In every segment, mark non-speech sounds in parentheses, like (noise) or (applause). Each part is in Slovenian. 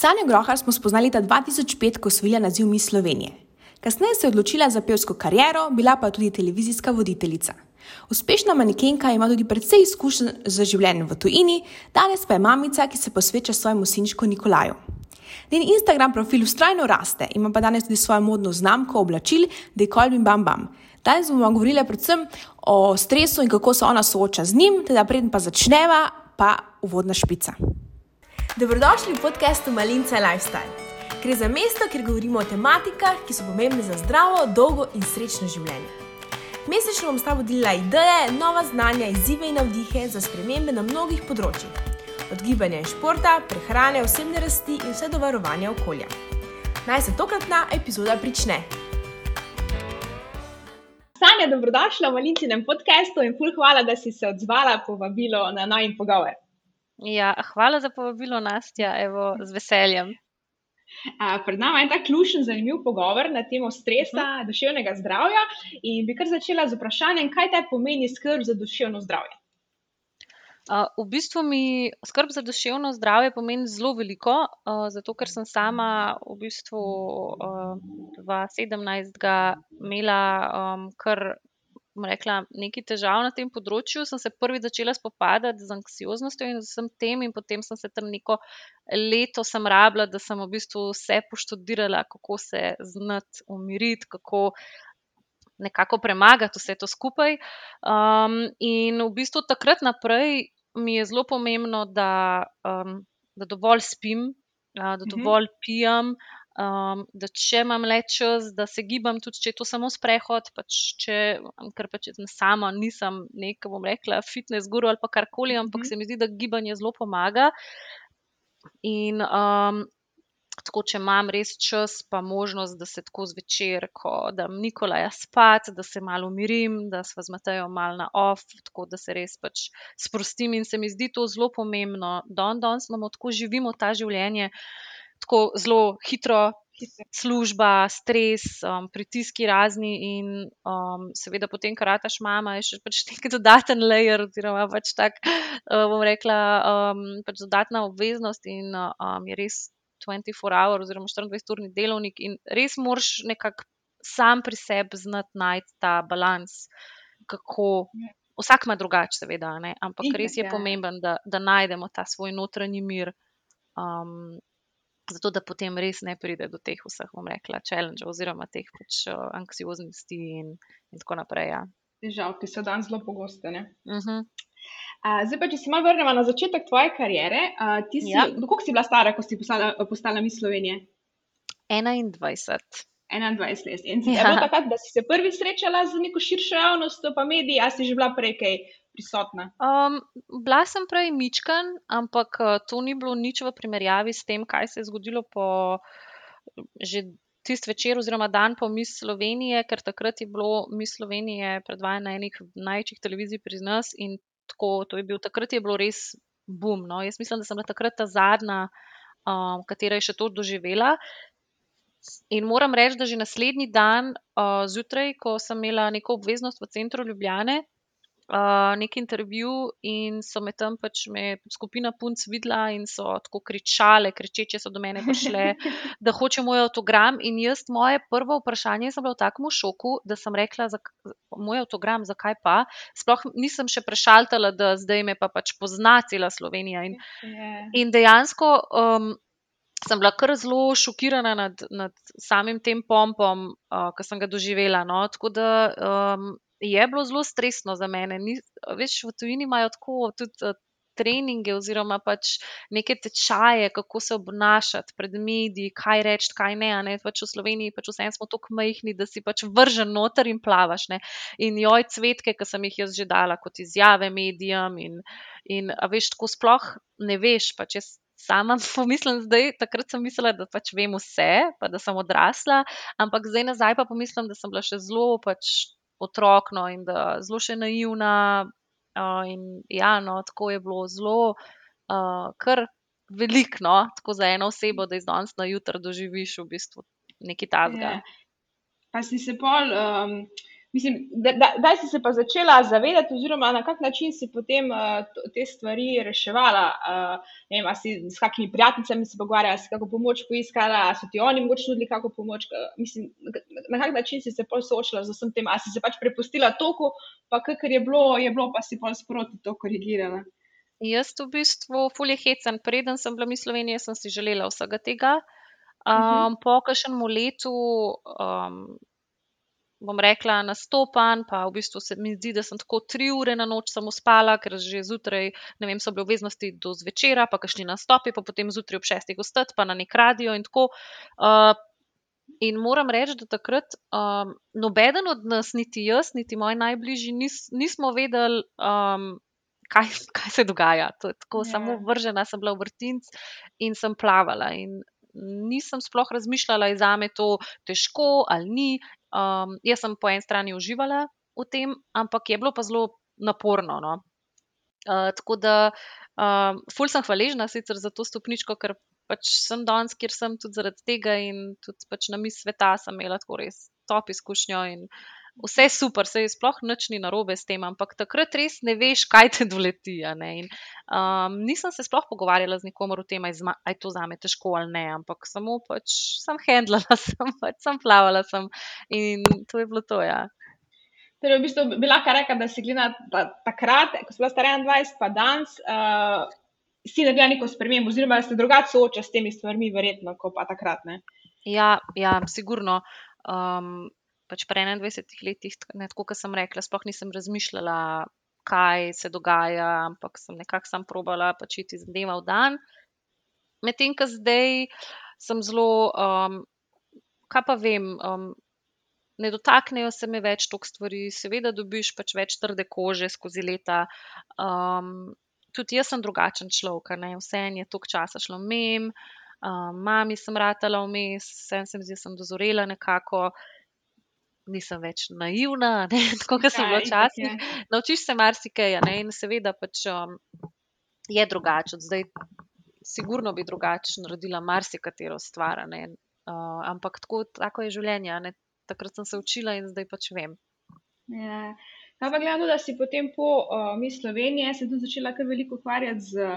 Sanjo Grohar smo spoznali leta 2005, ko osvojila naziv Miss Slovenije. Kasneje se je odločila za pevsko kariero, bila pa tudi televizijska voditeljica. Uspešna manekenka ima tudi precej izkušenj z življenjem v tujini, danes pa je mamica, ki se posveča svojemu sinčku Nikolaju. Njen Instagram profil ustrajno raste, ima pa danes tudi svojo modno znamko oblačil, da je kolbim bam bam. Danes bomo govorili predvsem o stresu in kako se ona sooča z njim, teda preden pa začneva, pa uvodna špica. Dobrodošli v podkastu Malinca Lifestyle. Gre za mesto, kjer govorimo o tematikah, ki so pomembne za zdravo, dolgo in srečno življenje. Mesečno bom s tabo delila ideje, nova znanja, izzive in navdihe za spremembe na mnogih področjih. Od gibanja in športa, prehrane, osebne rasti in vse do varovanja okolja. Naj se tokratna epizoda prične. Sanja, dobrodošla v Malincinem podkastu in ful hvala, da si se odzvala povabilo na najin pogovor. Ja, hvala za povabilo, Nastja, evo, z veseljem. Uh, pred nami je tak ključen, zanimiv pogovor na temo stresa, uh -huh. duševnega zdravja. In bi kar začela z vprašanjem, kaj te pomeni skrb za duševno zdravje? Uh, v bistvu mi skrb za duševno zdravje pomeni zelo veliko, uh, zato ker sem sama v bistvu uh, 2017 imela um, kar rekla, nekaj težav na tem področju, sem se prvi začela spopadati z anksioznostjo in vsem tem, in potem sem se tam neko leto sem rabila, da sem v bistvu vse poštudirala, kako se znati umiriti, kako nekako premagati vse to skupaj. Um, in v bistvu takrat naprej mi je zelo pomembno, da, um, da dovolj spim, da mhm. dovolj pijem. Um, da če imam le čas, da se gibam, tudi če je to samo sprehod, pač če, ker pač sama nisem neka, bom rekla, fitness guru ali pa karkoli, ampak mm -hmm. se mi zdi, da gibanje zelo pomaga. In um, tako, če imam res čas, pa možnost, da se tako zvečer, ko da Nikolaja spat, da se malo umirim, da se vzmetejo malo na off, tako da se res pač sprostim. In se mi zdi to zelo pomembno, da danes imamo tako živimo ta življenje tako zelo hitro, služba, stres, um, pritiski razni in um, seveda potem, kar rataš mama, je še pač nek dodaten layer, oziroma pač tak, uh, bom rekla, um, pač dodatna obveznost in um, je res 24 hour oziroma 24-urni delovnik in res moraš nekako sam pri sebi znati najti ta balans, kako. Vsak ima drugače, seveda, ne? ampak res je ja. pomemben, da, da najdemo ta svoj notranji mir, um, zato da potem res ne pride do teh vseh, bom rekla, challenge oziroma teh pač uh, anksioznosti in, in tako naprej. Ja. Žal, ki so danes zelo pogoste. Uh -huh. uh, zdaj pa, če se malo vrnemo na začetek tvoje kariere, uh, ti si, ja. kako si bila stara, ko si postala, postala mi Slovenije? 21. 21 let. In ja. takrat, da si se prvi srečala z neko širšo javnostjo, pa mediji, ali si že bila prej kaj prisotna? Um, bila sem prej mičkan, ampak uh, to ni bilo nič v primerjavi s tem, kaj se je zgodilo po že tisti večer, oziroma dan po Miss Slovenije, ker takrat je bilo Miss Slovenije predvajano na enih največjih televizij pri nas in tako, to je bil takrat je bilo res bum. No? Jaz mislim, da sem bila takrat ta zadnja, um, katera je še to doživela. In moram reči, da že naslednji dan uh, zjutraj, ko sem imela neko obveznost v centru Ljubljane, nek intervju in so me tam pač me skupina punc videla in so tako kričale, kričeče so do mene prišle, (laughs) da hoče moj avtogram. In jaz, moje prvo vprašanje, sem bila v takem šoku, da sem rekla, za moj avtogram, zakaj pa. Sploh nisem še prešaltala, da zdaj me pa pač pozna cela Slovenija. In, in dejansko. Um, Sem bila kar zelo šokirana nad, nad samim tem pompom, uh, ki sem ga doživela. No? Tako da um, je bilo zelo stresno za mene. Ni, veš, v tujini imajo tako tudi uh, treninge, oziroma pač neke tečaje, kako se obnašati pred mediji, kaj reči, kaj ne. ne? Pač v Sloveniji pač vsem smo tako majhni, da si pač vržen noter in plavaš. Ne? In joj, cvetke, ki sem jih jaz že dala kot izjave medijem, in, in veš, tako sploh ne veš. Pač Sama (laughs) pomislim, zdaj, takrat sem mislila, da pač vem vse, pa da sem odrasla, ampak zdaj nazaj pa pomislim, da sem bila še zelo pač otrok, no, in da zelo še naivna. Uh, ja, no, tako je bilo zelo, uh, kar veliko, no, tako za eno osebo, da iz danes na jutro doživiš v bistvu nekaj. Yeah. Ja. Pa si se pol um, Mislim, da, da, da si se pa začela zavedati, oziroma na kak način si potem uh, te stvari reševala. Uh, vem, si s kakimi prijateljicami se pogovarjala, si kako pomoč poiskala, so ti oni mogoče nudili kako pomoč. Uh, mislim, na, na kak način si se pol soočila z vsem tem, ali si se pač prepustila toku, pa kar je bilo, je bilo, pa si pol sproti to korigirala. Jaz v bistvu fulje hecam, preden sem bila v Sloveniji, sem si želela vsega tega. Um, uh -huh. Po kažem letu um, bom rekla, nastopan, pa v bistvu se mi zdi, da sem tako tri ure na noč samo spala, ker že zjutraj, ne vem, so bile obveznosti do zvečera, pa kašli nastopi, pa potem zjutraj ob šestih ostati, pa na nek radio in tako. Uh, in moram reči, da takrat um, nobeden od nas, niti jaz, niti moji najbližji, nis, nismo vedeli. Um, Kaj, kaj se dogaja? Tako, yeah. Samo ja. vržena sem bila v vrtinc in sem plavala. In nisem sploh razmišljala, da je za me to težko ali ni. Um, jaz sem po eni strani uživala v tem, ampak je bilo pa zelo naporno. No? Uh, tako da, um, ful sem hvaležna sicer za to stopničko, ker pač sem danes, kjer sem tudi zaradi tega in tudi pač na mis sveta sem imela tako res top izkušnjo. In, uh, vse super, se je sploh noč ni narobe s tem, ampak takrat res ne veš, kaj te doleti. In, um, nisem se sploh pogovarjala z nikomer o tem, ali je to za me težko ali ne, ampak samo pač sem handlala, (laughs) sem, pač sem plavala sem in to je bilo to. Ja. Torej, v bistvu bi lahko rekla, da si gledala takrat, ko si bila stara 21, pa danes, uh, si naredila neko spremembo, oziroma se drugače sooča s temi stvarmi, verjetno, kot pa takrat. Ne? Ja, ja, sigurno. Pač pri 21 letih, tako kot sem rekla, sploh nisem razmišljala, kaj se dogaja, ampak sem nekako sam probala pač iti iz dneva v dan. Medtem, ko zdaj sem zelo, um, kaj pa vem, um, ne dotaknejo se me več toliko stvari, seveda, dobiš pač več trde kože skozi leta. Um, tudi jaz sem drugačen človek, ne vse en je toliko časa šlo mem. Um, mami sem ratala vmes, vsem se mi zdi, da sem dozorela nekako nisem več naivna, (laughs) kot sem bila včasih. Naučiš se marsikaj, in seveda pač, um, je drugače. Zdaj, sigurno bi drugače naredila marsikatero stvar. Uh, ampak tako, tako je življenje. Takrat sem se učila in zdaj pač vem. Ja. Ampak, gledano, da si potem po uh, mi Sloveniji, se tudi začela kar veliko ukvarjati z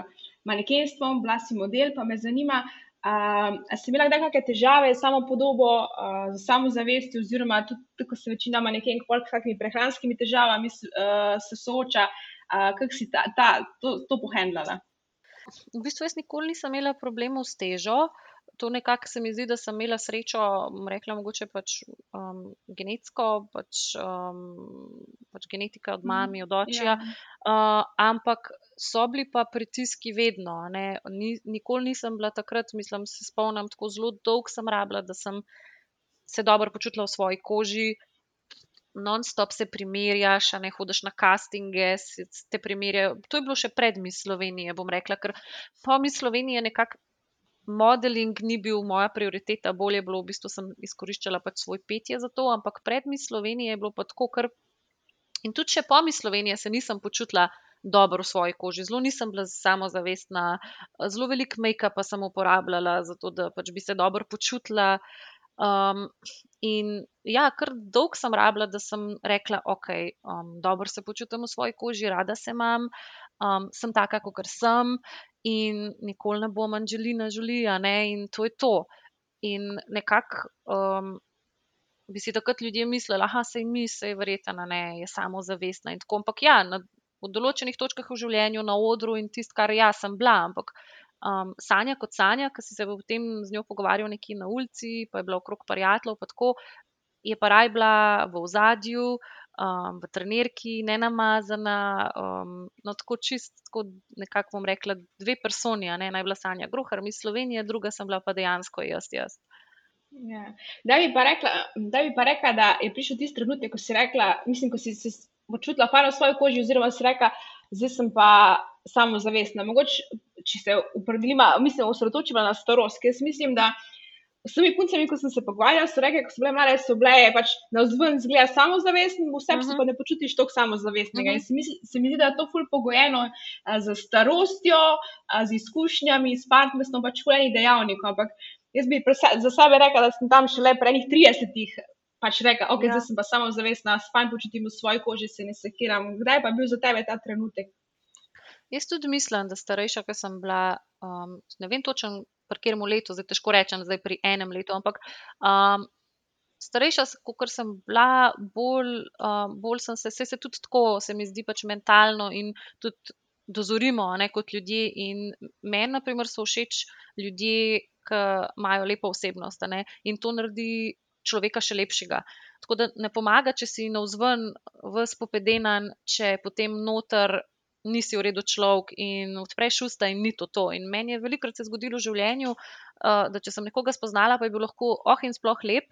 manekenstvom, bila si model, pa me zanima, uh, Uh, imela kdaj kakšne težave s samo podobo, uh, z samozavestjo, oziroma tudi, ko se večinoma nekaj s kakšnimi prehranskimi težavami uh, se sooča, uh, kako si ta, ta, to, to pohendlala? V bistvu jaz nikoli nisem imela problemov s težo. Uh, to nekako se mi zdi, da sem imela srečo, rekla mogoče pač um, genetsko, pač, um, pač genetika od mami, od očija. Ja. Uh, ampak so bili pa pritiski vedno. Ni, nikoli nisem bila takrat, mislim, se spomnim, tako zelo dolgo sem rabila, da sem se dobro počutila v svoji koži. Non-stop se primerjaš, ne hodiš na castinge, te primerjajo. To je bilo še pred mi Slovenije, bom rekla, ker po mi Sloveniji je nekako modeling ni bil moja prioriteta, bolje je bilo, v bistvu sem izkoriščala pač svoj petje za to, ampak pred mi Slovenije je bilo pa tako, ker. In tudi če po mi Slovenije se nisem počutila dobro v svoji koži, zelo nisem bila samozavestna, zelo velik make-up sem uporabljala, zato da pač bi se dobro počutila. Um, in ja, kar dolgo sem rabila, da sem rekla, ok, um, dobro se počutim v svoji koži, rada se imam, um, sem taka, kot sem in nikoli ne bom Anželina Žulija, in to je to. In nekako um, bi si takrat ljudje mislili, da se jim je verjetno, da je samo zavestna in tako. Ampak ja, na, v določenih točkah v življenju, na odru in tisto, kar jaz sem bila. Ampak um, Sanja kot Sanja, ki si se potem z njo pogovarjal neki na ulici, pa je bila okrog prijateljev, pa tako, je pa raj bila v ozadju um, v trenerki, ne namazana, um, no tako čist, tako nekako bom rekla, dve personi, ne naj bila Sanja Grohar, mi Slovenija, druga sem bila pa dejansko jaz. jaz. Ja. Da, bi rekla, da bi pa rekla, da je prišel tisti trenutek, ko si rekla, mislim, ko si se počutila fajn v svoji koži, oziroma si rekla, zdaj sem pa samozavestna. Mogoče, če se upredelima, mislim, osredotočila na starost, ker mislim, da s temi puncami, ko sem se pogovarjala, so rekli, da so bile mlade, so bile pač na vzven zgleda samozavestne, v sebi uh -huh. pa ne počutiš toliko samozavestnega. Uh -huh. In se mi, se mi zdi, da je to ful pogojeno z starostjo, a, z izkušnjami, s partnerstvom, pač fulejnih dejavnikov. Ampak jaz bi za sebe rekla, da sem tam šele pre enih 30 pač rekla, ok, ja. zdaj sem pa samo zavestna, spajn počutim v svoji koži, se ne sekiram. Kdaj pa je bil za tebe ta trenutek? Jaz tudi mislim, da starejša, ker sem bila, um, ne vem točno, pri katerem letu, zdaj težko rečem, zdaj pri enem letu, ampak um, starejša, kot sem bila, bolj, um, bolj sem se, se, se tudi tako, se mi zdi pač mentalno in tudi dozorimo ne, kot ljudje. In meni, na primer, so všeč ljudje, ki imajo lepo osebnost ne, in to naredi človeka še lepšega. Tako da ne pomaga, če si na vzven, v spopedenan, če potem noter nisi v redu človek in odpreš usta in ni to to. In meni je velikokrat se zgodilo v življenju, uh, da če sem nekoga spoznala, pa je bil lahko oh in sploh lep.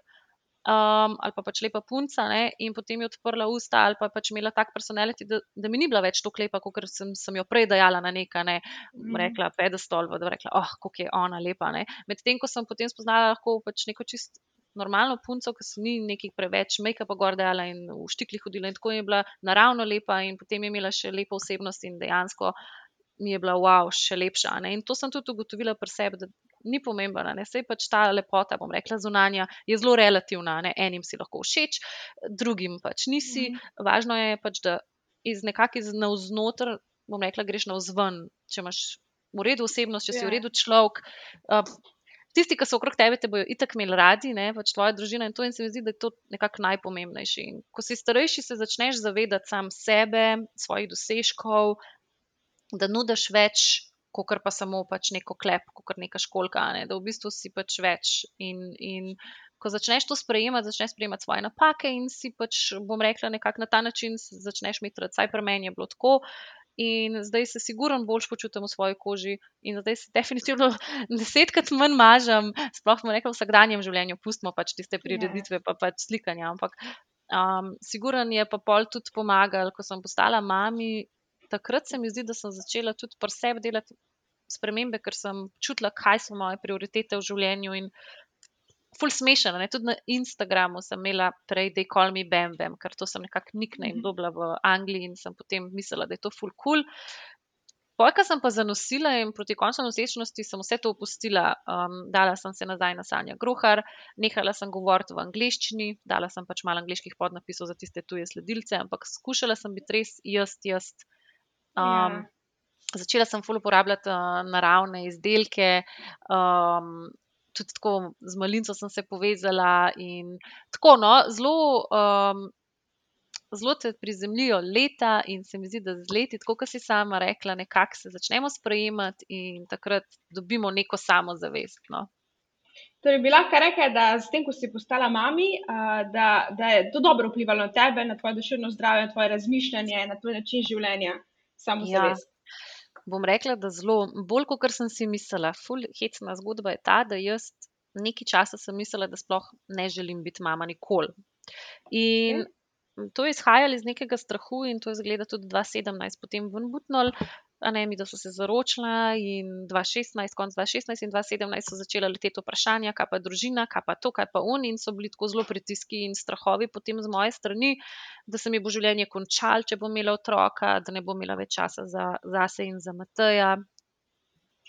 Um, ali pa pač lepa punca, ne? in potem je odprla usta, ali pa pač imela tak personality, da, da mi ni bila več tako lepa, kot sem, sem jo prej dajala na nekaj, ne? mm. rekla, pedestol, da je rekla, oh, kako je ona lepa. Medtem ko sem potem spoznala lahko pač neko čist normalno punco, ki se ni nekaj preveč make-upa gor dela in v štikli hodila. In tako je bila naravno lepa, in potem je imela še lepo osebnost in dejansko mi je bila wow, še lepša. Ne? In to sem tudi ugotovila pri sebi, da ni pomembna, ne sej pač ta lepota, bom rekla, zunanja je zelo relativna. Ne? Enim si lahko všeč, drugim pač nisi. Mm -hmm. Važno je pač, da iz nekakšnega iz navznoter, bom rekla, greš na vzven, če imaš. V redu osebnost, če si yeah. v ja. redu človek, uh, tisti, ki so okrog tebe, te bodo itak imeli radi, ne, pač tvoja družina in to, in se mi zdi, da je to nekako najpomembnejše. In ko si starejši, se začneš zavedati sam sebe, svojih dosežkov, da nudiš več, kot pa samo pač neko klep, kot neka školka, ne, da v bistvu si pač več. In, in ko začneš to sprejemati, začneš sprejemati svoje napake in si pač, bom rekla, nekako na ta način začneš imeti, vsaj pri meni je bilo tako. In zdaj se sigurno bolj počutim v svoji koži, in zdaj se definitivno (laughs) desetkrat manj mažem, sploh v vsakdanjem življenju, pustimo pač tiste prireditve, pa pač slikanja. Ampak um, sigurno je pa pol tudi pomagal, ko sem postala mami. Takrat se mi zdi, da sem začela tudi pri sebi delati spremembe, ker sem čutila, kaj so moje prioritete v življenju. In ful smešen. Ne? Tudi na Instagramu sem imela prej, je call me Bam Bam, ker to sem nekako nickname mhm. dobila v Angliji in sem potem mislila, da je to ful cool. Pojka sem pa zanosila in proti koncu nosečnosti sem vse to opustila. Um, dala sem se nazaj na Sanja Grohar, nehala sem govoriti v angleščini, dala sem pač malo angliških podnapisov za tiste tuje sledilce, ampak skušala sem biti res jaz, jaz. Um, yeah. Ja. Začela sem ful uporabljati uh, naravne izdelke, um, tudi tako z malinco sem se povezala. Tako, no, zelo, um, zelo te prizemljijo leta, in se mi zdi, da z leti, tako kot si sama rekla, nekako se začnemo sprejemati in takrat dobimo neko samozavest. No. Torej, bi lahko rekla, da s tem, ko si postala mami, da, da je to dobro vplivalo na tebe, na tvoje duševno zdravje, na tvoje razmišljanje, na tvoj način življenja, samo zavest. Ja bom rekla, da zelo, bolj kot sem si mislila, ful, hecna zgodba je ta, da jaz nekaj časa sem mislila, da sploh ne želim biti mama nikoli. In to je izhajalo iz nekega strahu, in to je zgleda tudi 2017, potem ven butnol, ne, mi, da so se zaročila in 2016, konc 2016 in 2017 so začela leteti vprašanja, kaj pa družina, kaj pa to, kaj pa on in so bili tako zelo pritiski in strahovi potem z moje strani, da se mi bo življenje končalo, če bom imela otroka, da ne bom imela več časa za zase in za Mateja.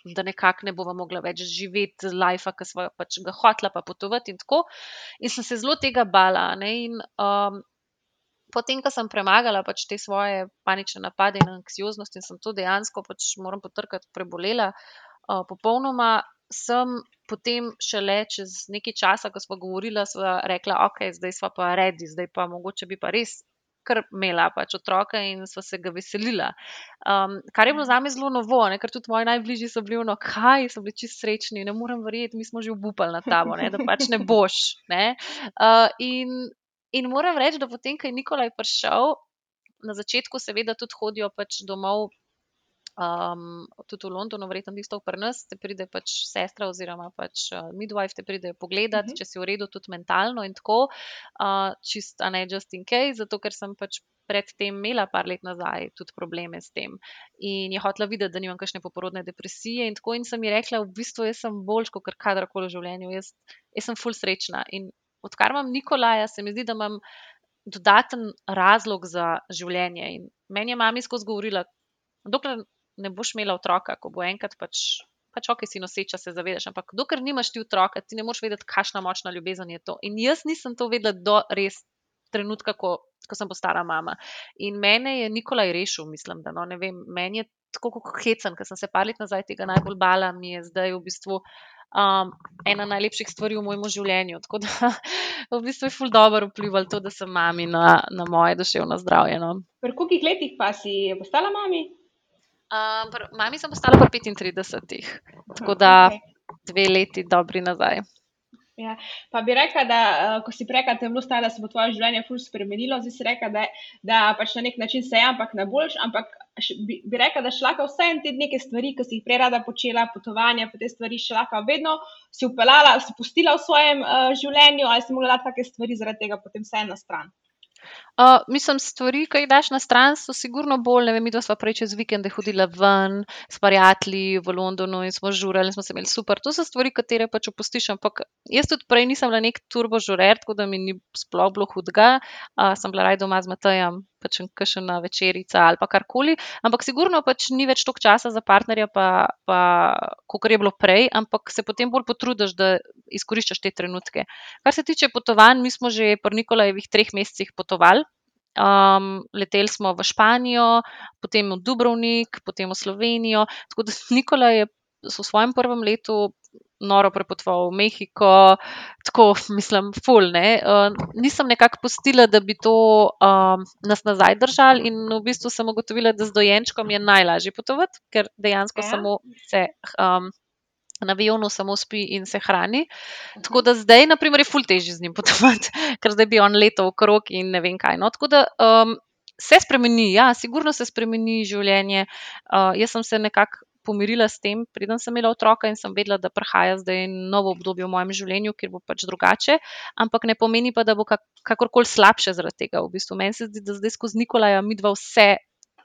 Da nekako ne bova mogla več živeti life, ki smo pač ga hotla, pa potovati in tako. In sem se zelo tega bala. In, um, potem, ko sem premagala pač te svoje panične napade in anksioznost in sem to dejansko, pač moram potrkati, prebolela, uh, popolnoma sem potem šele čez nekaj časa, ko smo govorili, sva rekla, ok, zdaj smo pa redi, zdaj pa mogoče bi pa res. Ker imela pač otroka in smo se ga veselila. Um, kar je bilo za me zelo novo, ne? ker tudi moji najbližji so bili, no, kaj so bili čist srečni, ne morem verjeti, mi smo že obupali na tabo, ne? da pač ne boš. Ne? Uh, in In moram reči, da potem, ko je Nikolaj prišel, na začetku, seveda, tudi hodijo pač domov, um, tudi v Londonu, verjetno isto pri nas, te pride pač sestra oziroma pač uh, midwife, te pride pogledat, uh mhm. -huh. če si v redu, tudi mentalno in tako, uh, čist, a ne just in case, zato ker sem pač. Predtem imela par let nazaj tudi probleme s tem. In je hotela videti, da nimam kakšne poporodne depresije. In tako in sem ji rekla, v bistvu jaz sem boljša kot kadarkoli v življenju, jaz, jaz sem full srečna. In odkar imam Nikolaja, se mi zdi, da imam dodaten razlog za življenje. In meni je mami skozi govorila, dokler ne boš imela otroka, ko bo enkrat pač pač ok, si noseča, se zavedaš, ampak dokler nimaš ti otroka, ti ne moreš vedeti, kakšna močna ljubezen je to. In jaz nisem to vedela do res trenutka, ko, ko sem postala mama. In mene je Nikolaj rešil, mislim, da no, ne vem, meni je tako kot hecen, ker sem se par let nazaj tega najbolj bala, mi je zdaj v bistvu um, ena najlepših stvari v mojem življenju. Tako da v bistvu je ful dobro vplival to, da sem mami na, na moje duševno zdravje. No. Pri kolikih letih pa si postala mami? Um, pr, mami sem postala pa 35, tako da dve leti dobri nazaj. Ja. Pa bi rekla, da uh, ko si prekaj te vlosta, da se bo tvoje življenje ful spremenilo, zdaj si rekla, da, da pač na nek način se je, ampak na boljš, ampak bi, bi rekla, da šlaka vse en te neke stvari, ki si jih prej rada počela, potovanja, po te stvari šlaka vedno, si upeljala, si pustila v svojem uh, življenju ali si mogla dati kakšne stvari zaradi tega potem vse na stran. Uh, mislim, stvari, ki jih daš na stran, so sigurno bolj. Vem, mi dva sva prej čez vikende hodila ven s prijatelji v Londonu in smo žurali in smo imeli super. To so stvari, katere pač opustiš. Ampak jaz tudi prej nisem bila nek turbo žurer, tako da mi ni sploh bilo hudega. Uh, sem bila raj doma z Matejem, pač kakšna večerica ali pa karkoli. Ampak sigurno pač ni več toliko časa za partnerja, pa, pa kot je bilo prej, ampak se potem bolj potrudiš, da izkoriščaš te trenutke. Kar se tiče potovanj, mi smo že po Nikolajevih treh mesecih potovali. Um, leteli smo v Španijo, potem v Dubrovnik, potem v Slovenijo. Tako da (laughs) Nikola je v svojem prvem letu noro prepotoval v Mehiko, tako (laughs) mislim, full. Ne? Uh, nisem nekako pustila, da bi to um, nas nazaj držali, in v bistvu sem ugotovila, da z dojenčkom je najlažje potovati, ker dejansko ja. samo se. Na avionu samo spi in se hrani. Tako da zdaj, na primer, je ful teži z njim (laughs) potovati, ker zdaj bi on letel v krog in ne vem kaj. No, tako da um, se spremeni, ja, sigurno se spremeni življenje. Uh, jaz sem se nekako pomirila s tem, preden sem imela otroka in sem vedela, da prihaja zdaj novo obdobje v mojem življenju, kjer bo pač drugače. Ampak ne pomeni pa, da bo kak kakorkoli slabše zaradi tega. V bistvu meni se zdi, da zdaj skozi Nikolaja mi dva vse.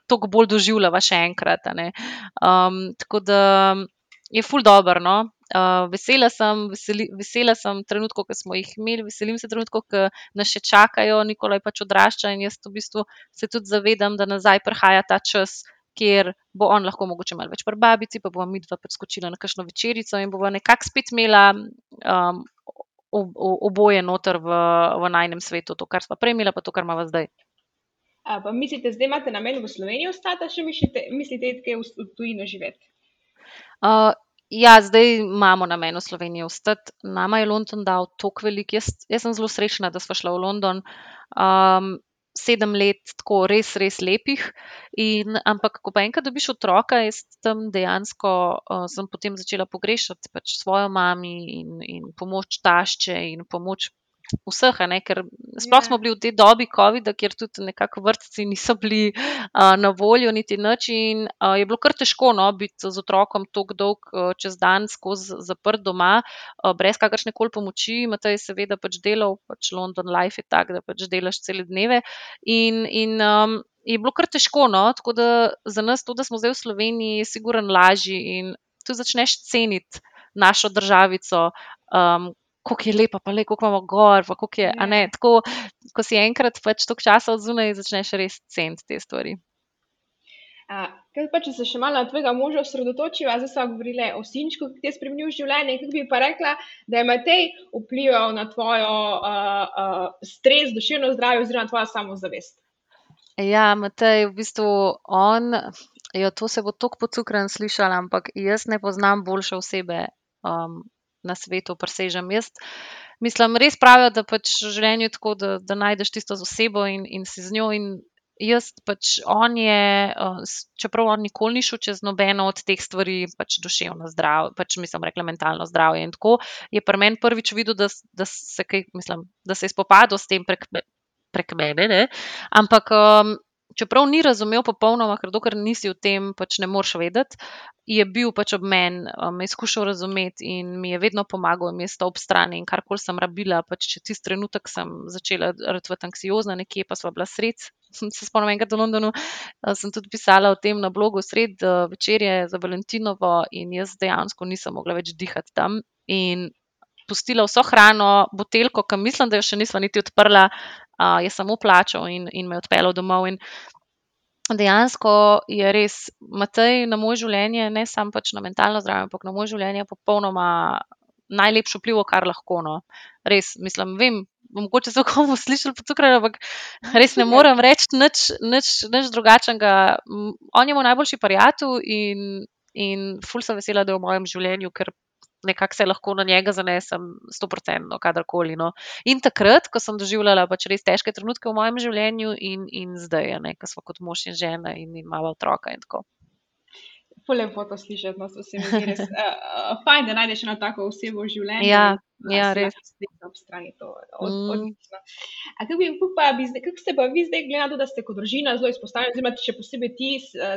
Tako bolj doživljava še enkrat. Um, tako da je ful dobro. No? Uh, vesela, sem, veseli, vesela sem trenutkov, ki smo jih imeli, veselim se trenutkov, ki nas še čakajo, Nikolaj pač odrašča in jaz v bistvu se tudi zavedam, da nazaj prihaja ta čas, kjer bo on lahko mogoče malo več prbabici, pa bomo mi dva pač skočila na kakšno večerico in bomo nekako spet imela um, oboje noter v, v najnem svetu, to, kar smo prej imeli, pa to, kar imamo zdaj. A, pa mislite, zdaj imate namen v Sloveniji ostati, še mislite, mislite, da je v tujini živeti? Uh, ja, zdaj imamo na meni v Sloveniji ostati. Nama je London dal tako velik. Jaz, jaz sem zelo srečna, da smo šli v London. Um, sedem let, tako res, res lepih. In, ampak, ko pa enkrat dobiš otroka, jaz tam dejansko uh, sem potem začela pogrešati pač svojo mami in, in pomoč tašče in pomoč vseh, ne, ker sploh smo ja. bili v tej dobi COVID-a, kjer tudi nekako vrtci niso bili uh, na voljo, niti noč. In uh, je bilo kar težko no, biti z otrokom tako dolg uh, čez dan, skozi zaprt doma, uh, brez kakršne koli pomoči. Matej je seveda pač delal, pač London Life je tak, da pač delaš cele dneve. In, in um, je bilo kar težko, no, tako da za nas to, da smo zdaj v Sloveniji, je sigurno lažje in tu začneš ceniti našo državico. Kako je lepa, pa le kako imamo gor. Je, yeah. ne, ja. tako, ko si enkrat pač toliko časa odzunaj, začneš res ceniti te stvari. Kaj pa, če se še malo na tvojega moža osredotočiva, zdaj smo govorili o sinčku, ki ti je spremenil življenje. Kako bi pa rekla, da je Matej vplival na tvojo uh, uh, stres, duševno zdravje oziroma tvojo samozavest? Ja, Matej, v bistvu on, jo, to se bo tako pocukran slišal, ampak jaz ne poznam boljše osebe. Um, na svetu presežem. Jaz mislim, res pravijo, da pač v življenju je tako, da, da najdeš tisto z osebo in, in si z njo. Jaz pač on je, čeprav on nikoli ni šel čez nobeno od teh stvari, pač duševno zdravje, pač mislim, rekla mentalno zdravje. In tako je pri meni prvič videl, da, da, se, kaj, mislim, da se je spopadal s tem prek, prek mene. Ne? Ampak um, čeprav ni razumel popolnoma, ker dokler nisi v tem, pač ne moreš vedeti, je bil pač ob meni, me um, je skušal razumeti in mi je vedno pomagal, mi je stal ob strani in karkoli sem rabila. Pač tisti trenutek sem začela biti anksiozna, nekje pa sva bila sred. (laughs) Se spomnim enkrat v Londonu, uh, sem tudi pisala o tem na blogu sred uh, večerje za Valentinovo in jaz dejansko nisem mogla več dihati tam. In Pustila vso hrano, buteljko, ki mislim, da jo še nismo niti odprla, uh, je samo plačal in, in me odpeljal domov. In dejansko je res Matej na moje življenje, ne samo pač na mentalno zdravje, ampak na moje življenje popolnoma najlepši vpliv, kar lahko. No. Res, mislim, vem, mogoče so komu (laughs) slišali po cukru, ampak res ne morem reči nič, nič, nič drugačnega. On je moj najboljši prijatelj in, in ful sem vesela, da je v mojem življenju, ker nekako se lahko na njega zanesem, stoprocentno, kadarkoli. No. In takrat, ko sem doživljala pač res težke trenutke v mojem življenju, in, in zdaj, ne, ko smo kot mož in žena in imamo otroka in tako. Lepo to slišati, no, se mi zdi res uh, fajn, da najdeš eno tako osebo v življenju. Ja, ja res. Ob strani to od, mm. odlično. A kako, bi, pa, bi, kako ste pa vi zdaj, to, da ste kot družina zelo izpostavljeni, oziroma še posebej ti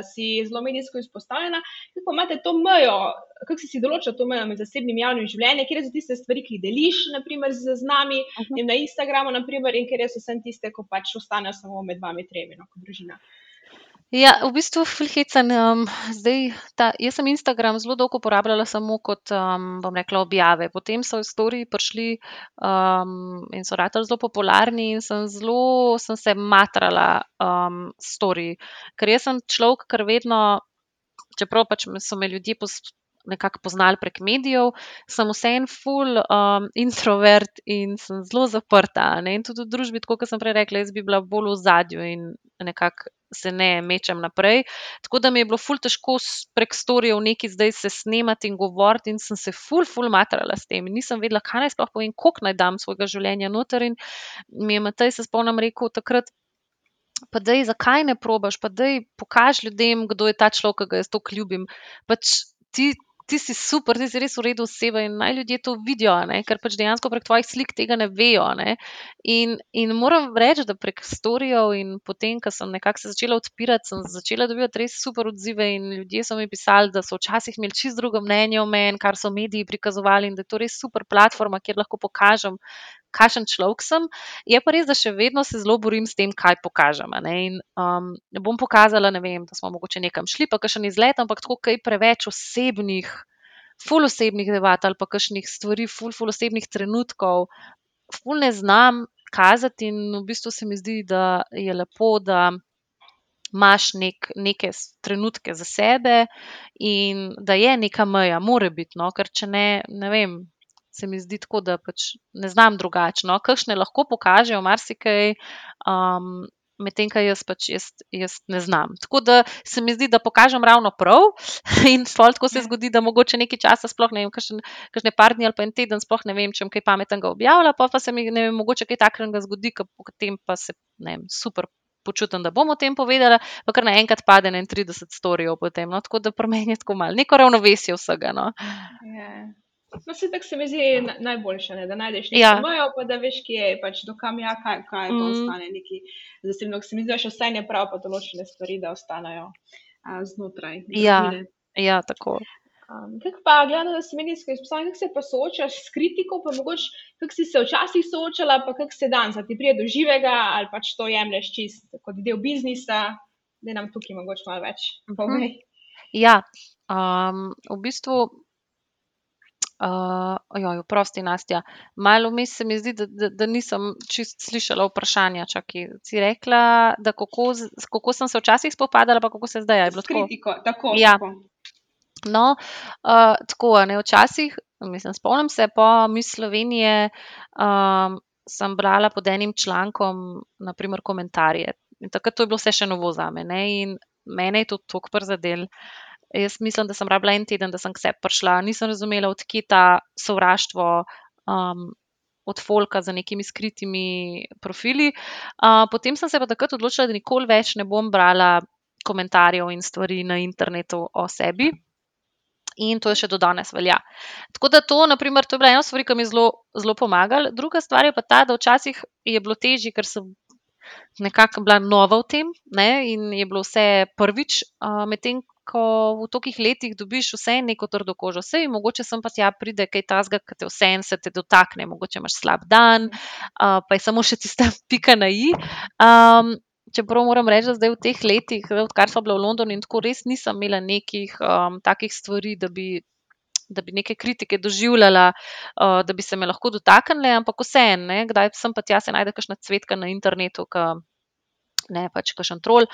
si zelo medijsko izpostavljena, kako imate to mejo, kako si si določila to mejo med zasebnim in javnim življenjem, kje so tiste stvari, ki jih deliš, naprimer z, z nami uh -huh. na Instagramu, naprimer, in kje so vse tiste, ko pač ostanejo samo med vami tremi, no, kot družina. Ja, v bistvu filhecen. Um, zdaj, ta, jaz sem Instagram zelo dolgo uporabljala samo kot, um, rekla, objave. Potem so storiji prišli um, in so ratali zelo popularni in sem zelo, sem se matrala um, storiji. Ker jaz sem človek, ker vedno, čeprav pač so me ljudje nekako poznali prek medijev, sem vseeno full um, (laughs) introvert in sem zelo zaprta. Ne? In tudi v družbi, tako kot sem prej rekla, jaz bi bila bolj v zadju in nekako se ne mečem naprej. Tako da mi je bilo ful težko prek storijev neki zdaj se snemati in govoriti, in sem se ful, ful matrala s tem. Nisem vedela, kaj naj sploh povem, koliko naj dam svojega življenja noter. In mi je Matej, se spomnim, rekel takrat. Pa da, zakaj ne probaš, pa da, pokaži ljudem, kdo je ta človek, ki ga jaz tako ljubim. Pač ti, ti si super, ti si res v redu oseba in naj ljudje to vidijo, ne? ker pač dejansko prek tvojih slik tega ne vejo. Ne? In, in moram reči, da prek storijev in potem, ko sem nekako se začela odpirati, sem začela dobivati res super odzive in ljudje so mi pisali, da so včasih imeli čist drugo mnenje o meni, kar so mediji prikazovali in da je to res super platforma, kjer lahko pokažem. Kakšen človek sem, je pa res, da še vedno se zelo borim s tem, kaj pokažem. Ne, in, um, ne bom pokazala, ne vem, da smo mogoče nekam šli, pa še ni izlet, ampak tako kaj preveč osebnih ful osebnih debat ali pa kakšnih stvari, ful, ful osebnih trenutkov, ful ne znam kazati, in v bistvu se mi zdi, da je lepo, da imaš nek, neke trenutke za sebe in da je neka meja, mora biti, no, ker če ne, ne vem. Se mi zdi tako, da pač ne znam drugače. No, kakšne lahko pokažejo marsikaj, um, medtem ko jaz pač jaz, jaz ne znam. Tako da se mi zdi, da pokažem ravno prav, (laughs) in tako se ja. zgodi, da mogoče nekaj časa, sploh ne vem, kakšne par dni ali pa en teden, sploh ne vem, če kaj pametnega objavlja, pa, pa se mi ne vem, mogoče kaj takega zgodi, potem pa se ne vem, super. Počutim, da bom o tem povedala, pa kar naenkrat pade na 30 storijev. No, tako da pri meni je tako malo, neko ravnovesje vsega. No. Ja. No, se tako se mi zdi najboljše, ne? da najdeš nekaj ja. mojo, pa da veš, kje je pač do kam ja, kaj, kaj mm. ostane neki zasebno. Se mi zdi, da še vse je prav, pa določene stvari, da ostanejo a, znotraj. Ja, ja, tako. Um, kako pa, gledano, da si medijsko izpostavljen, kako se pa soočaš s kritiko, pa mogoče, kako si se včasih soočala, pa kako se danes, ti prije do živega ali pač to jemlješ čist kot del biznisa, da nam tukaj mogoče malo več mhm. povej. Ja, um, v bistvu Uh, ojoj, prosti, Nastja. Malo mi se mi zdi, da, da, da nisem čist slišala vprašanja. Čaki. Si rekla, da kako, kako sem se včasih spopadala, pa kako se zdaj je bilo tako. Kritiko, tako, ja. tako. No, uh, tako je. Včasih, mislim, spomnim se, po Miss Slovenije um, sem brala pod enim člankom, naprimer, komentarje. In takrat to je bilo vse še novo za me. Ne? In mene je to tako prizadel. Jaz mislim, da sem rabila en teden, da sem k sebi prišla. Nisem razumela, odkje ta sovraštvo um, od Folka za nekimi skritimi profili. Uh, potem sem se pa takrat odločila, da nikoli več ne bom brala komentarjev in stvari na internetu o sebi. In to je še do danes velja. Tako da to, naprimer, to je bila ena stvar, ki mi je zelo, zelo pomagala. Druga stvar je pa ta, da včasih je bilo težje, ker sem nekako bila nova v tem ne, in je bilo vse prvič, uh, medtem ko v tolikih letih dobiš vse neko trdo kožo, vse in mogoče sem pa tja pride kaj tasga, ki te vse en se te dotakne, mogoče imaš slab dan, uh, pa je samo še tista (laughs) pika na i. Um, čeprav moram reči, da zdaj v teh letih, odkar sem bila v Londonu in tako res nisem imela nekih um, takih stvari, da bi. Da bi neke kritike doživljala, uh, da bi se me lahko dotaknile, ampak vseeno, kdaj sem pa tja se najde kakšna cvetka na internetu, ki ne pač kakšen trol.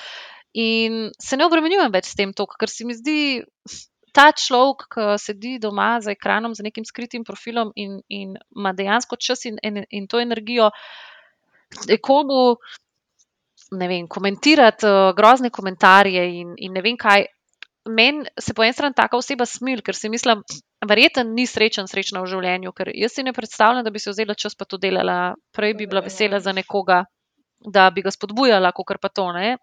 In se ne obremenjujem več s tem, toliko, ker se mi zdi ta človek, ki sedi doma za ekranom, za nekim skritim profilom in, in ima dejansko čas in, in, in to energijo, komu, ne vem, komentirati uh, grozne komentarje in, in ne vem kaj. Meni se po eni strani taka oseba smil, ker si mislim, verjetno ni srečen, srečna v življenju, ker jaz si ne predstavljam, da bi se vzela čas pa to delala. Prej bi bila vesela za nekoga, da bi ga spodbujala, kot pa to. Ne?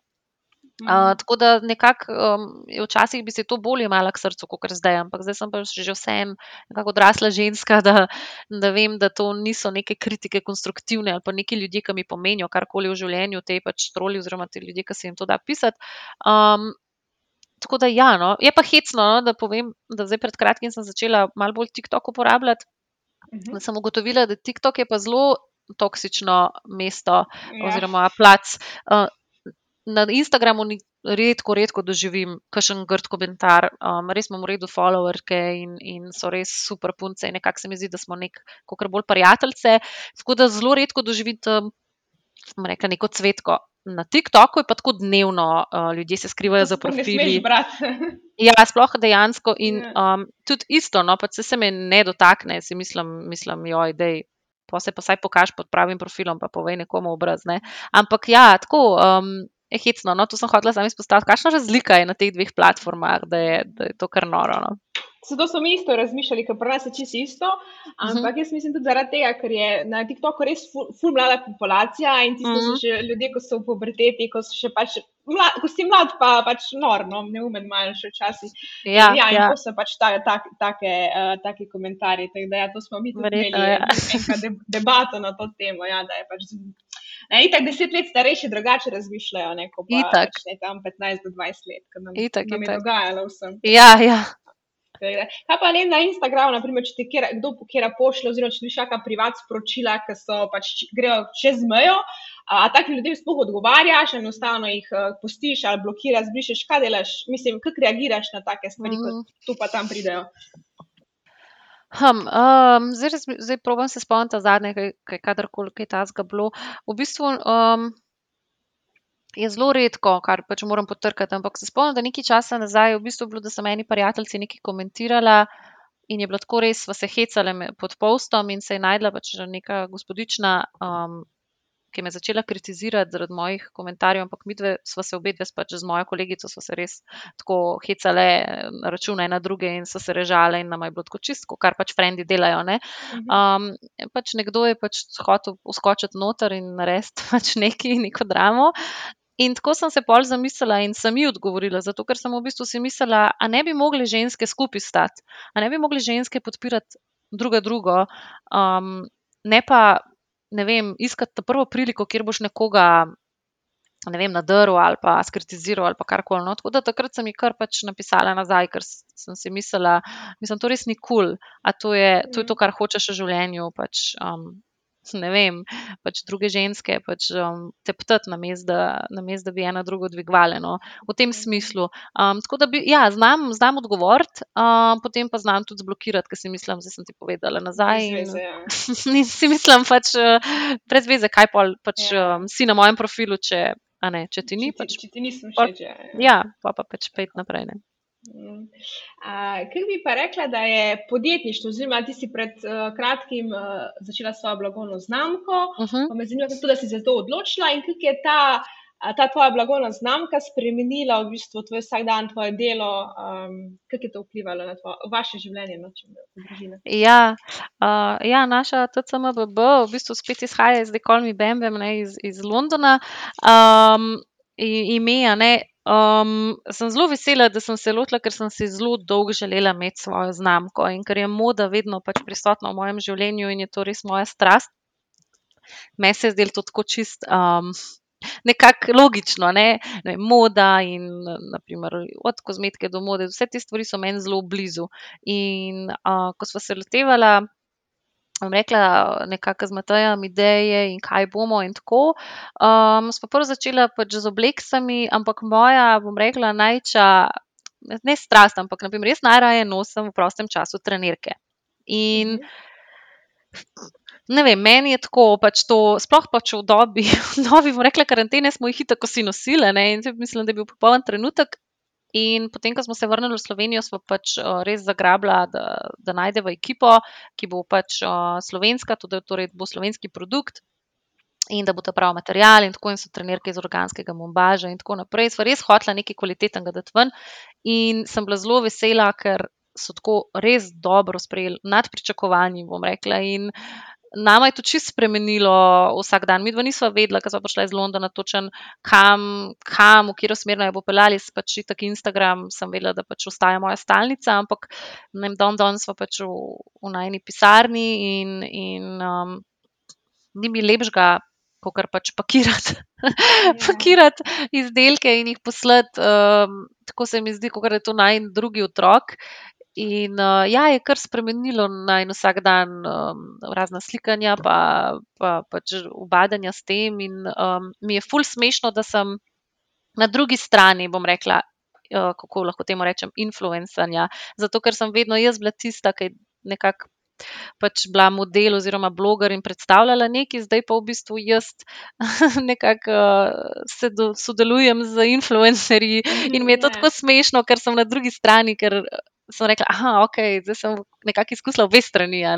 Uh, tako da nekako um, včasih bi se to bolj imela k srcu, kot zdaj, ampak zdaj sem pa že vsem nekako odrasla ženska, da, da vem, da to niso neke kritike konstruktivne ali pa neki ljudje, ki mi pomenijo karkoli v življenju, te pač troli oziroma ti ljudje, ki se jim to da pisati. Um, tako da ja, no. je pa hecno, no, da povem, da zdaj pred kratkim sem začela malo bolj TikTok uporabljati. Uh mhm. Sem ugotovila, da TikTok je pa zelo toksično mesto ja. oziroma plac. Na Instagramu ni, redko, redko doživim kakšen grd komentar. Um, res imamo v redu followerke in, in so res super punce. Nekako se mi zdi, da smo nekako bolj prijateljice. Tako da zelo redko doživim tam, rekla, neko cvetko. Na TikToku je pa tako dnevno, uh, ljudje se skrivajo za profili. (laughs) ja, sploh dejansko. In um, tudi isto, no, pa se me ne dotakne, si mislim, mislim joj, da je. Pa se pa saj pokaži pod pravim profilom, pa povej nekomu obraz. Ne? Ampak ja, tako. Um, je hecno. No, to sem hotela samo izpostaviti. Kakšna razlika je na teh dveh platformah, da je, da je to kar noro. No? Zato smo mi isto razmišljali, ker pri nas je čisto isto. Ampak uh mhm. -huh. jaz mislim tudi zaradi tega, ker je na TikToku res ful, ful mlada populacija in ti uh -huh. so mhm. še ljudje, ko so v puberteti, ko so še pač. Mlad, ko si mlad, pa pač norno, neumen, malo še včasih. Ja, ja, in ja. to so pač ta, ta, take, uh, take komentarji. Tak, da, ja, to smo mi tudi Verjetno, imeli, ja. de, debato na to temo. Ja, da je pač Ne, itak deset let starejši drugače razmišljajo, ne, ko pa itak. ne tam 15 do 20 let, ko nam, itak, nam je itak. dogajalo vsem. Ja, ja. Kaj pa ne na Instagramu, naprimer, če ti kjera, kdo kera pošlje, oziroma če ti šaka privat sporočila, ki so pač grejo čez mejo, a, a takim ljudem sploh odgovarjaš, enostavno jih uh, postiš ali blokiraš, zbrišeš, kaj delaš, mislim, kako reagiraš na take stvari, mm. kot tu pa tam pridejo. Hm, um, zdaj, zdaj probujem se spomniti zadnje, kaj, kaj kadarkoli kaj tazga bilo. V bistvu um, je zelo redko, kar pač moram potrkati, ampak se spomnim, da nekaj časa nazaj v bistvu bilo, da so meni prijatelji nekaj komentirala in je bilo tako res, sva se hecale pod postom in se je najdla pač neka gospodična. Ki me je začela kritizirati zaradi mojih komentarjev, ampak mi dve smo se obe dve pač z mojo kolegico res tako hecale na račune ena druge in so se režale in nam je bilo tako čisto, kar pač frendi delajo. Um, pač nekdo je pač hotel uskočiti noter in narediti (laughs) pač neki, neko dramo. In tako sem se pol zamislila in sem ji odgovorila, zato ker sem v bistvu si mislila, a ne bi mogli ženske skupaj stati, a ne bi mogli ženske podpirati druga drugo, um, ne pa ne vem, iskati prvo priliko, kjer boš nekoga, ne vem, nadrl ali pa skritiziral ali karkoli. No. Tako da takrat sem ji kar pač napisala nazaj, ker sem si mislila, mislim, to res ni kul, cool, a to je, to je to, kar hočeš v življenju. Pač, um, ne vem, pač druge ženske pač, um, teptati, namesto da, namest, da bi ena drugo dvigovali. No, v tem smislu. Um, tako da bi, ja, znam, znam odgovoriti, um, potem pa znam tudi zblokirati, ker si mislim, da sem ti povedala nazaj. (laughs) In si mislim, pač, brez veze, kaj pa pač, ja. um, si na mojem profilu, če, ne, če ti ni. Če, pač, če ti nisem všeč. Ja, ja, pa pa pač pet naprej. Ne. Kaj bi pa rekla, da je podjetništvo, oziroma ti si pred uh, kratkim uh, začela svojo blagovno znamko, uh mhm. -huh. pa me zanima, kako si se za to odločila in kako je ta, ta tvoja blagovna znamka spremenila v bistvu tvoj vsakdan, tvoje delo, um, kako je to vplivalo na tvoje, vaše življenje, na čem družine. Ja, uh, ja, naša TCMBB v bistvu spet izhaja iz Dekolmi Bembem iz, iz Londona. Um, ime, ne, sem zelo vesela, da sem se lotila, ker sem si zelo dolgo želela imeti svojo znamko in ker je moda vedno pač prisotna v mojem življenju in je to res moja strast. Meni se je zdelo tako čist. Um, Nekako logično, ne? ne moda in naprimer, od kozmetike do mode, vse te stvari so meni zelo blizu. In uh, ko smo se lotevala bom rekla, nekako z Matejem ideje in kaj bomo in tako. Smo prvo začela pač z obleksami, ampak moja, bom rekla, najča, ne strast, ampak naprimer, jaz najraje nosim v prostem času trenirke. In Ne vem, meni je tako, pač to, sploh pač v dobi, (laughs) v novi, bomo rekla, karantene smo jih tako si nosili. Ne, in mislim, da je bil popoln trenutek. In potem, ko smo se vrnili v Slovenijo, smo pač uh, res zagrabili, da, da najdemo ekipo, ki bo pač uh, slovenska, tudi torej bo slovenski produkt in da bo ta pravi material, in tako in so trenerke iz organskega mombaža in tako naprej. Sva res hotla nekaj kvalitetnega dati ven. In sem bila zelo vesela, ker so tako res dobro sprejeli, nad pričakovanji, bom rekla. In Nama je to čisto spremenilo vsak dan. Mi dva nisva vedela, ker smo prišli iz Londona, točen kam, kam, v katero smer naj bo pelali. Pač tak Instagram sem vedela, da pač ostaja moja stalnica, ampak ne vem, don don smo pač v, v najni pisarni in, in um, ni mi lepšega, kot kar pač pakirati. Yeah. (laughs) Pakirati izdelke in jih poslati, um, tako se mi zdi, kot da je to naj drugi otrok. In uh, ja, je kar spremenilo na en vsak dan um, razna slikanja, pa, pa pač ubadanja s tem. In um, mi je ful smešno, da sem na drugi strani, bom rekla, uh, kako lahko temu rečem, influencanja. Zato, ker sem vedno jaz bila tista, ki je nekako pač bila model oziroma bloger in predstavljala nekaj, zdaj pa v bistvu jaz (laughs) nekako uh, sodelujem z influencerji in mi je to (laughs) tako smešno, ker sem na drugi strani, ker sem rekla, da okay, sem nekako izkusila obe strani. Ja,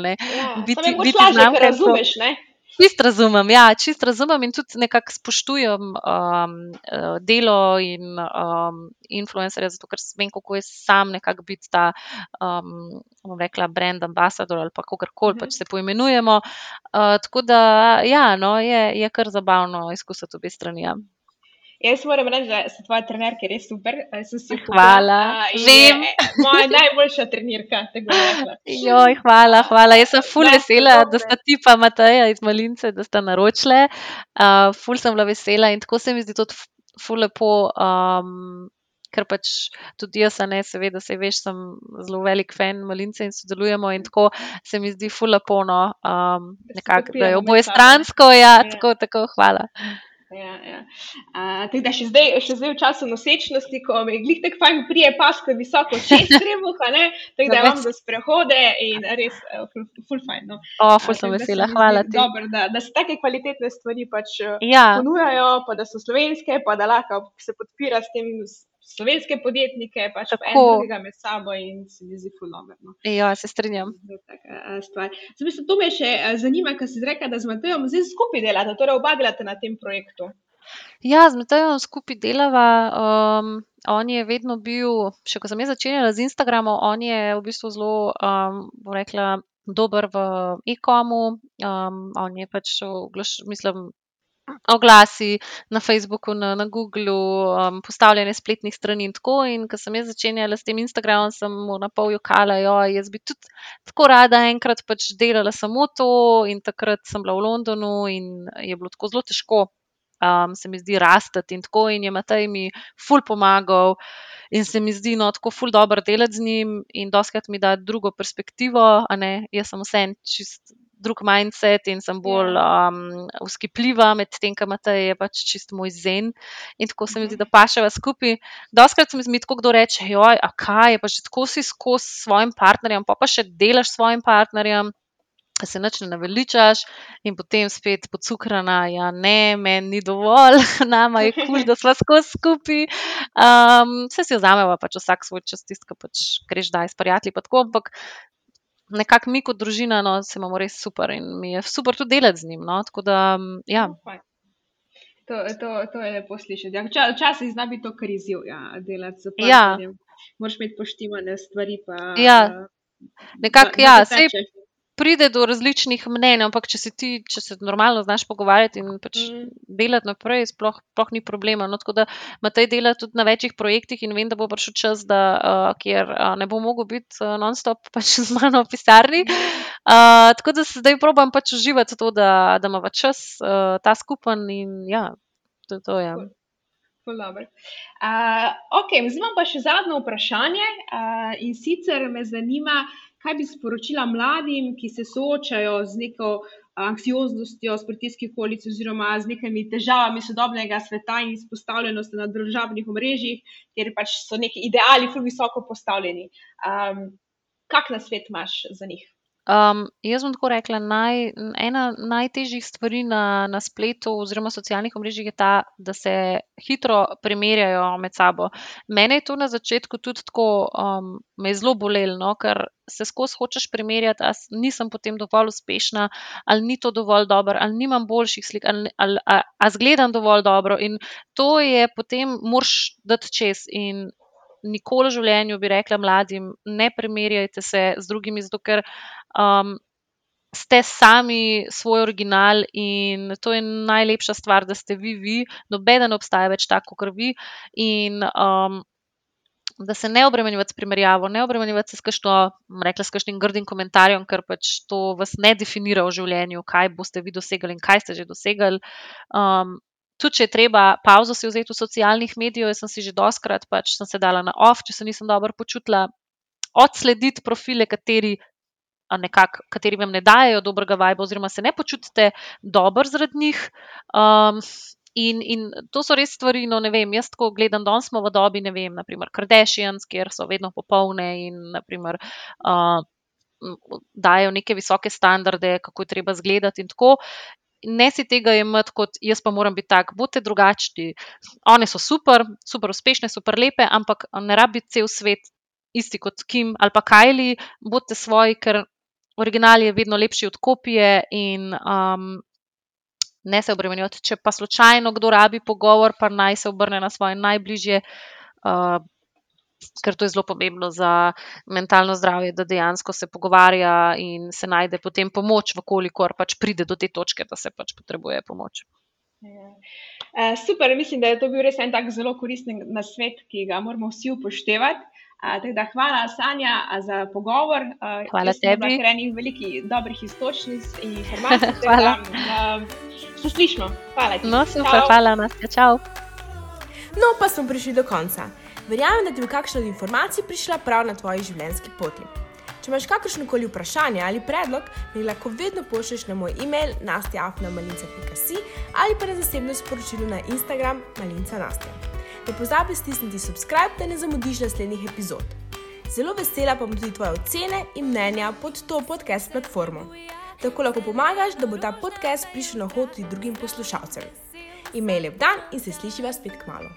biti biti znamka, ki razumeš. Ne? Čist razumem, ja, čist razumem in tudi nekako spoštujem um, eh, delo in um, influencerje, zato ker vem, kako je sam nekako biti ta, um, bom rekla, brand ambassador ali pa kakorkoli pač se poimenujemo. Uh, tako da, ja, no, je, je kar zabavno izkusiti obe strani. Ja. Jaz moram reči, da so tvoje trenerke res super. Hvala. Vem. Moja najboljša trenerka. Joj, hvala, hvala. Jaz sem ful vesela, da sta ti pa Mateja iz Malince, da sta naročile. Uh, ful sem bila vesela in tako se mi zdi tudi ful lepo. Um, Ker pač tudi jaz, ne, seveda, se veš, sem zelo velik fan malince in sodelujemo, in tako se mi zdi fulapono, um, nekako, da je oboje stransko. Ja, ja. Tako, tako, hvala. Ja, ja. Uh, da še zdaj, še zdaj v času nosečnosti, ko mi je tako fajn, prije pasko visoko, če se (laughs) trebuha, tako da imam za sprehode in res, ful, ful fajn. No. O, ful sem vesela, hvala ti. Dober, da, da se take kvalitetne stvari pač ja. ponujajo, pa da so slovenske, pa da lahko se podpira s tem slovenske podjetnike, pač pa enega med sabo in se mi zdi fulomerno. Ja, se strinjam. Zdaj, to me še zanima, ker si rekel, da z Matejom zdaj skupaj delate, torej oba delate na tem projektu. Ja, z Matejom skupaj delava. Um, on je vedno bil, še ko sem jaz začenjala z Instagramom, on je v bistvu zelo, um, bom rekla, dober v e-komu. Um, on je pač, mislim, oglasi na Facebooku, na, na Googlu, um, postavljanje spletnih strani in tako. In ko sem jaz začenjala s tem Instagramom, sem mu na pol jokala, da jaz bi tudi tako rada enkrat pač delala samo to. In takrat sem bila v Londonu in je bilo tako zelo težko, um, se mi zdi, rastati in tako. In je Matej mi ful pomagal. In se mi zdi, no, tako ful dobro delati z njim, in doskrat mi da drugo perspektivo. Jaz sem vse en čist drug mindset in sem bolj um, uskipljiva, medtem ko imate je pač čist moj zen. In tako se mi zdi, da paševa skupaj. Doskrat se mi zdi, kdo reče, joj, a kaj je pa že tako si skozi svojim partnerjem, pa pa še delaš s svojim partnerjem. Se noč ne naveličaš, in potem spet pocukrana, ja, ne, meni ni dovolj, (laughs) nama je kul, da smo skozi skupaj. Um, vse si vzamemo, pač vsak svoj čas, tisto, pač greš daj s prijatelji. Ampak nekako mi kot družina, no, se imamo res super in mi je super tudi delati z njim. No, da, ja. No, to, to, to je lepo slišati. Ja, včasih zna biti to krizijo, ja, delati z partnerjem. Ja. Moraš imeti poštivane stvari. Pa, ja, nekako, ja, vse pride do različnih mnenj, ampak če se ti, če se normalno znaš pogovarjati in pač mm. delati naprej, sploh, sploh ni problema. No, tako da Matej dela tudi na večjih projektih in vem, da bo prišel čas, da, uh, kjer uh, ne bo mogel biti uh, non-stop pač z mano v pisarni. Uh, (laughs) tako da se zdaj probujem pač uživati to, da, da ima čas uh, ta skupen in ja, to, to je. Uh, okay, zdaj imam pa še zadnje vprašanje uh, in sicer me zanima, kaj bi sporočila mladim, ki se soočajo z neko anksioznostjo, s pritiski okolice, oziroma z nekimi težavami sodobnega sveta in izpostavljenosti na državnih omrežjih, kjer pač so neki ideali, ki so visoko postavljeni. Um, kak na svet imaš za njih? Um, jaz bom tako rekla, naj, ena najtežjih stvari na, na spletu oziroma socialnih omrežjih je ta, da se hitro primerjajo med sabo. Mene je to na začetku tudi tako, um, me je zelo bolelo, no, ker se skozi hočeš primerjati, a nisem potem dovolj uspešna, ali ni to dovolj dobro, ali nimam boljših slik, ali, ali a, a zgledam dovolj dobro. In to je potem, moraš dati čez. In nikoli v življenju bi rekla mladim, ne primerjajte se z drugimi, zato ker um, ste sami svoj original in to je najlepša stvar, da ste vi, vi, noben ne obstaja več tako, kot vi. In um, da se ne obremenjujete s primerjavo, ne obremenjujete s kakšno, rekla, s kakšnim grdim komentarjem, ker pač to vas ne definira v življenju, kaj boste vi dosegli in kaj ste že dosegli. Tudi če je treba pauzo si vzeti v socialnih medijih, jaz sem si že doskrat pač sem se dala na off, če se nisem dobro počutila, odslediti profile, kateri. Nekako, kateri vam ne dajo dobrega vibra, oziroma se ne počutite dobro zaradi njih. Um, in, in to so res stvari, no, ne vem. Jaz tako gledam, da smo v dobi, ne vem, naprimer Kardashians, kjer so vedno popolne in naprimer, uh, dajo neke visoke standarde, kako je treba izgledati in tako ne si tega imeti kot jaz, pa moram biti tak, bodite drugačni. One so super, super uspešne, super lepe, ampak ne rabi cel svet isti kot Kim ali pa Kajli, bodite svoji, ker original je vedno lepši od kopije in um, ne se obremenjujete. Če pa slučajno kdo rabi pogovor, pa naj se obrne na svoje najbližje. Uh, ker to je zelo pomembno za mentalno zdravje, da dejansko se pogovarja in se najde potem pomoč, vkolikor pač pride do te točke, da se pač potrebuje pomoč. Ja. Uh, super, mislim, da je to bil res en tak zelo koristen nasvet, ki ga moramo vsi upoštevati. Uh, da, hvala, Sanja, za pogovor. Uh, hvala tebi. Ker enih velikih dobrih istočnic in informacij. (laughs) hvala. Uh, se slišmo. Hvala ti. No, super, Ciao. hvala, Nastja. Čau. No, pa smo prišli do konca. Verjamem, da ti bo kakšna od informacij prišla prav na tvoji življenjski poti. Če imaš kakršno koli vprašanje ali predlog, mi lahko vedno pošlješ na moj e-mail nastjafnamalinca.si ali pa na zasebno sporočilo na Instagram malinca nastja. Ne pozabi stisniti subscribe, da ne zamudiš naslednjih epizod. Zelo vesela pa bom tudi tvoje ocene in mnenja pod to podcast platformo. Tako lahko pomagaš, da bo ta podcast prišel na hod tudi drugim poslušalcem. Imej lep dan in se slišiva spet k malu.